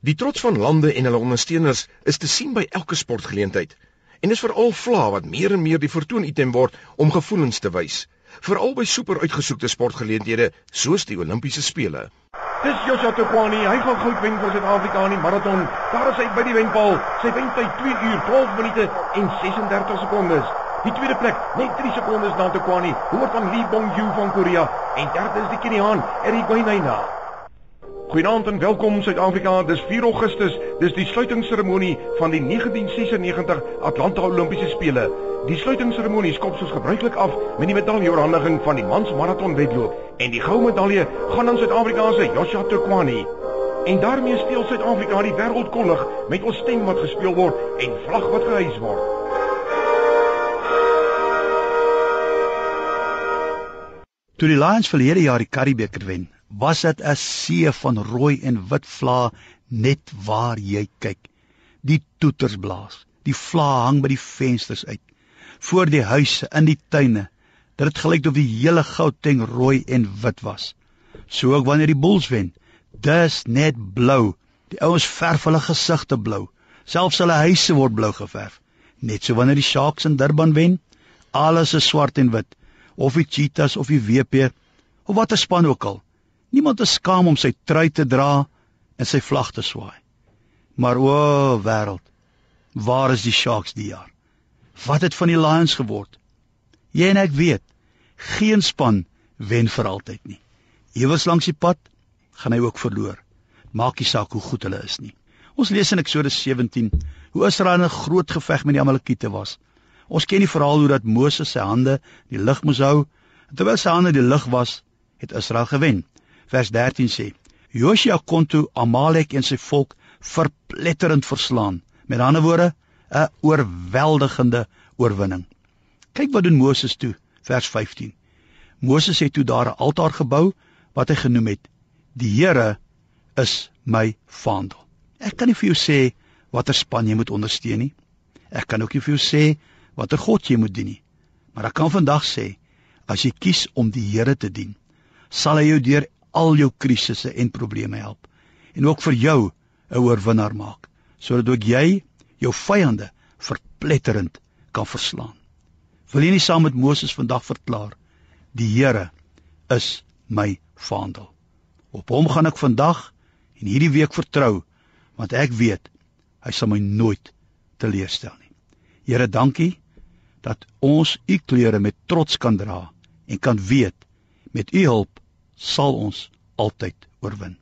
Die trots van lande en hulle ondersteuners is te sien by elke sportgeleentheid en is veral vla wat meer en meer die vertoon-item word om gevoelens te wys, veral by super uitgesoekte sportgeleenthede soos die Olimpiese spele. Dis Joshua Tukwani, hy gaan goud wen vir Suid-Afrika in die maraton. Daar is hy by die wenpaal. Sy wen tyd 2 uur 12 minute en 36 sekondes. Die tweede plek, net 3 sekondes na Tukwani, hoor van Lee Bong-yu van Korea en derde is die Keniaan Eric Wainaina. Goeienaand en welkom Suid-Afrika. Dis 4 Augustus. Dis die sluitingsseremonie van die 1996 Atlanta Olimpiese spele. Die sluitingsseremonie skop soos gebruiklik af met die medaljeoorhandiging van die mans maratonwedloop en die goue medalje gaan aan Suid-Afrika se Joshua Tukwani. En daarmee speel Suid-Afrika die wêreldkollig met ons stem wat gespeel word en vlag wat gehys word. Toe die Lions verlede jaar die Karibeker wen, was dit 'n see van rooi en wit vlae net waar jy kyk. Die toeters blaas, die vlae hang by die vensters uit, voor die huise, in die tuine. Dit het gelyk of die hele Gauteng rooi en wit was. So ook wanneer die Bulls wen, dis net blou. Die ouens verf hulle gesigte blou. Selfs hulle huise word blou geverf. Net so wanneer die Sharks in Durban wen, alles is swart en wit. Of die Cheetahs of die WP of watter span ook al. Niemand is skaam om sy trui te dra en sy vlag te swaai. Maar o, wêreld, waar is die Sharks die jaar? Wat het van die Lions geword? Jy en ek weet, geen span wen vir altyd nie. Ewers langs die pad gaan hy ook verloor. Maak nie saak hoe goed hulle is nie. Ons lees in Eksodus 17 hoe Israel in 'n groot geveg met die Amalekiete was. Ons ken die verhaal hoe dat Moses sy hande die lig moes hou terwyl sy hande die lig was, het Israel gewen vers 13 sê: Josia kon toe Amalek en sy volk verpletterend verslaan. Met ander woorde, 'n oorweldigende oorwinning. Kyk wat doen Moses toe, vers 15. Moses het toe daar 'n altaar gebou wat hy genoem het: Die Here is my vaandel. Ek kan nie vir jou sê watter span jy moet ondersteun nie. Ek kan ook nie vir jou sê watter God jy moet dien nie. Maar ek kan vandag sê, as jy kies om die Here te dien, sal hy jou deur al jou krisisse en probleme help en ook vir jou 'n oorwinnaar maak sodat ook jy jou vyande verpletterend kan verslaan. Wil jy nie saam met Moses vandag verklaar die Here is my vaandel. Op hom gaan ek vandag en hierdie week vertrou want ek weet hy sal my nooit teleurstel nie. Here, dankie dat ons u klere met trots kan dra en kan weet met u hulp sal ons altyd oorwin.